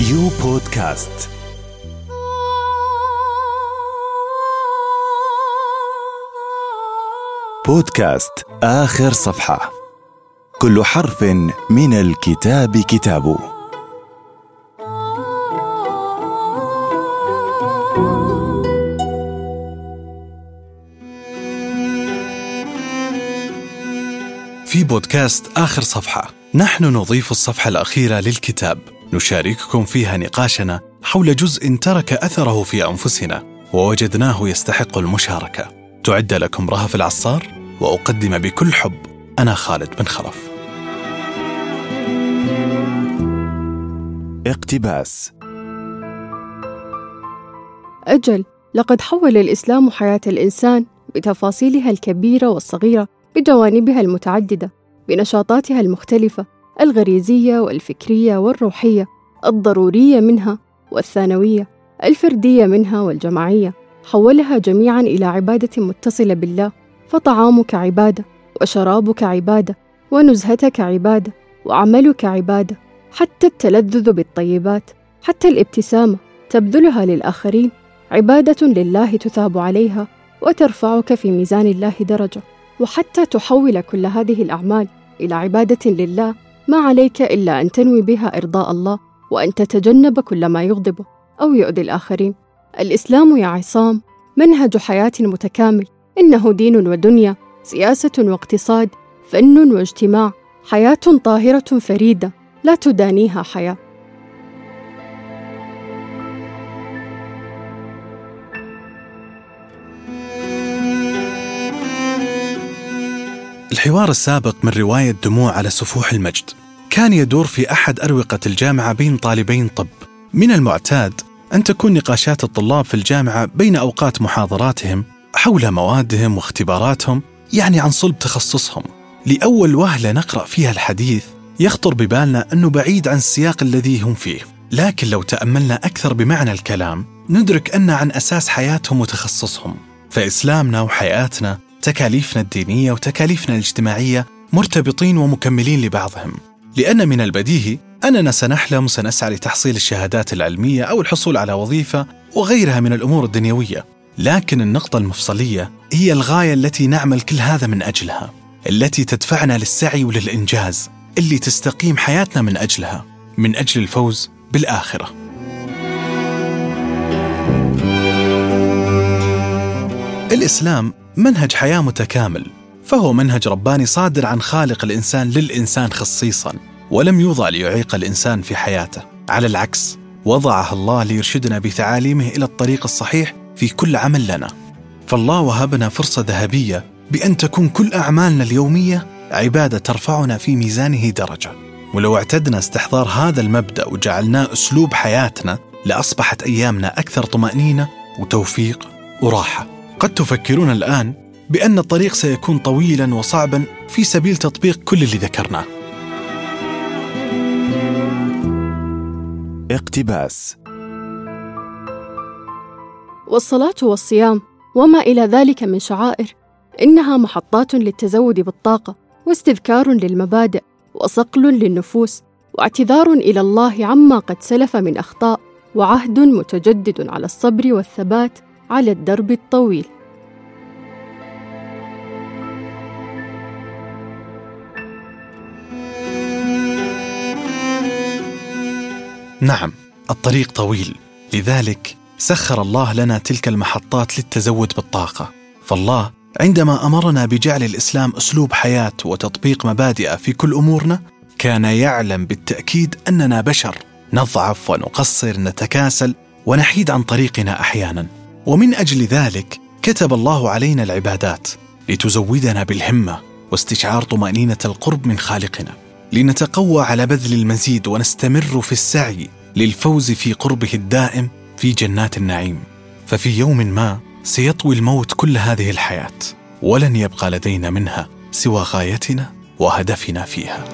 يو بودكاست بودكاست آخر صفحة. كل حرف من الكتاب كتاب في بودكاست آخر صفحة. نحن نضيف الصفحة الأخيرة للكتاب. نشارككم فيها نقاشنا حول جزء ترك أثره في أنفسنا ووجدناه يستحق المشاركة. تعد لكم رهف العصار وأقدم بكل حب أنا خالد بن خلف اقتباس. أجل لقد حول الإسلام حياة الإنسان بتفاصيلها الكبيرة والصغيرة بجوانبها المتعددة بنشاطاتها المختلفة الغريزية والفكرية والروحية الضرورية منها والثانوية الفردية منها والجماعية. حولها جميعا إلى عبادة متصلة بالله. فطعامك عبادة وشرابك عبادة ونزهتك عبادة وعملك عبادة. حتى التلذذ بالطيبات حتى الابتسامة تبذلها للآخرين. عبادة لله تثاب عليها وترفعك في ميزان الله درجة. وحتى تحول كل هذه الأعمال إلى عبادة لله. ما عليك إلا أن تنوي بها إرضاء الله وأن تتجنب كل ما يغضبه أو يؤذي الآخرين. الإسلام يا عصام منهج حياة متكامل إنه دين ودنيا سياسة واقتصاد فن واجتماع حياة طاهرة فريدة لا تدانيها حياة. الحوار السابق من رواية دموع على سفوح المجد. كان يدور في أحد أروقة الجامعة بين طالبين طب. من المعتاد أن تكون نقاشات الطلاب في الجامعة بين أوقات محاضراتهم حول موادهم واختباراتهم يعني عن صلب تخصصهم. لأول وهلة نقرأ فيها الحديث يخطر ببالنا أنه بعيد عن السياق الذي هم فيه. لكن لو تأملنا أكثر بمعنى الكلام ندرك أن عن أساس حياتهم وتخصصهم. فإسلامنا وحياتنا تكاليفنا الدينية وتكاليفنا الاجتماعية مرتبطين ومكملين لبعضهم. لأن من البديهي أننا سنحلم وسنسعى لتحصيل الشهادات العلمية أو الحصول على وظيفة وغيرها من الأمور الدنيوية. لكن النقطة المفصلية هي الغاية التي نعمل كل هذا من أجلها التي تدفعنا للسعي وللإنجاز اللي تستقيم حياتنا من أجلها من أجل الفوز بالآخرة. الإسلام منهج حياة متكامل فهو منهج رباني صادر عن خالق الإنسان للإنسان خصيصا ولم يوضع ليعيق الإنسان في حياته. على العكس وضعها الله ليرشدنا بتعاليمه إلى الطريق الصحيح في كل عمل لنا. فالله وهبنا فرصة ذهبية بأن تكون كل أعمالنا اليومية عبادة ترفعنا في ميزانه درجة. ولو اعتدنا استحضار هذا المبدأ وجعلناه أسلوب حياتنا لأصبحت أيامنا أكثر طمأنينة وتوفيق وراحة. قد تفكرون الآن بأن الطريق سيكون طويلا وصعبا في سبيل تطبيق كل اللي ذكرناه. اقتباس. والصلاة والصيام وما إلى ذلك من شعائر إنها محطات للتزود بالطاقة واستذكار للمبادئ وصقل للنفوس واعتذار إلى الله عما قد سلف من أخطاء وعهد متجدد على الصبر والثبات على الدرب الطويل. نعم الطريق طويل. لذلك سخر الله لنا تلك المحطات للتزود بالطاقة. فالله عندما أمرنا بجعل الإسلام أسلوب حياة وتطبيق مبادئ في كل أمورنا كان يعلم بالتأكيد أننا بشر. نضعف ونقصر نتكاسل ونحيد عن طريقنا أحيانا. ومن أجل ذلك كتب الله علينا العبادات لتزودنا بالهمة واستشعار طمأنينة القرب من خالقنا. لنتقوى على بذل المزيد ونستمر في السعي للفوز في قربه الدائم في جنات النعيم. ففي يوم ما سيطوي الموت كل هذه الحياة ولن يبقى لدينا منها سوى غايتنا وهدفنا فيها.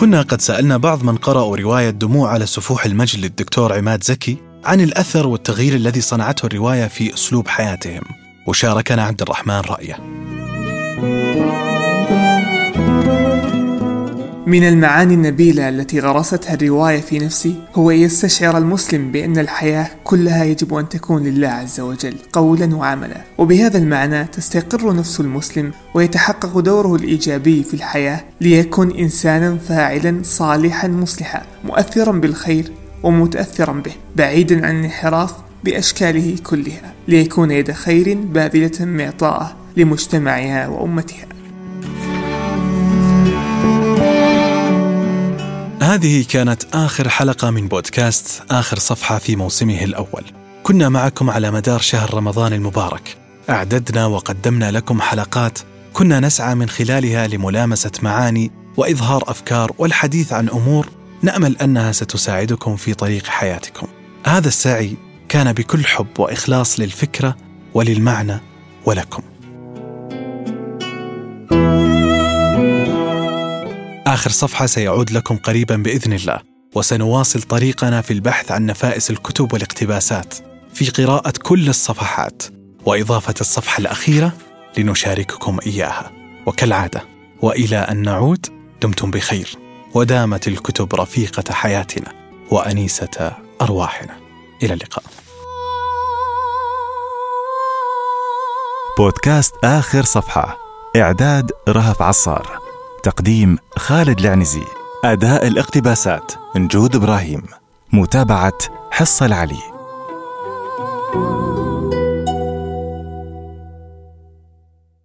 كنا قد سألنا بعض من قرأوا رواية دموع على سفوح المجد للدكتور عماد زكي عن الأثر والتغيير الذي صنعته الرواية في أسلوب حياتهم. وشاركنا عبد الرحمن رأيه. من المعاني النبيلة التي غرستها الرواية في نفسي هو يستشعر المسلم بأن الحياة كلها يجب أن تكون لله عز وجل قولا وعملا. وبهذا المعنى تستقر نفس المسلم ويتحقق دوره الإيجابي في الحياة ليكون إنسانا فاعلا صالحا مصلحا مؤثرا بالخير ومتأثرا به بعيدا عن الانحراف بأشكاله كلها ليكون يد خير باذلة معطاءة لمجتمعها وأمتها. هذه كانت آخر حلقة من بودكاست آخر صفحة في موسمه الأول. كنا معكم على مدار شهر رمضان المبارك. أعددنا وقدمنا لكم حلقات كنا نسعى من خلالها لملامسة معاني وإظهار أفكار والحديث عن أمور نأمل أنها ستساعدكم في طريق حياتكم. هذا السعي كان بكل حب وإخلاص للفكرة وللمعنى ولكم. آخر صفحة سيعود لكم قريبا بإذن الله وسنواصل طريقنا في البحث عن نفائس الكتب والاقتباسات. في قراءة كل الصفحات وإضافة الصفحة الأخيرة لنشارككم إياها. وكالعادة وإلى أن نعود دمتم بخير ودامت الكتب رفيقة حياتنا وأنيسة أرواحنا. إلى اللقاء. بودكاست آخر صفحة إعداد رهف عصار. تقديم خالد العنزي. أداء الاقتباسات نجود إبراهيم. متابعة حصة العلي.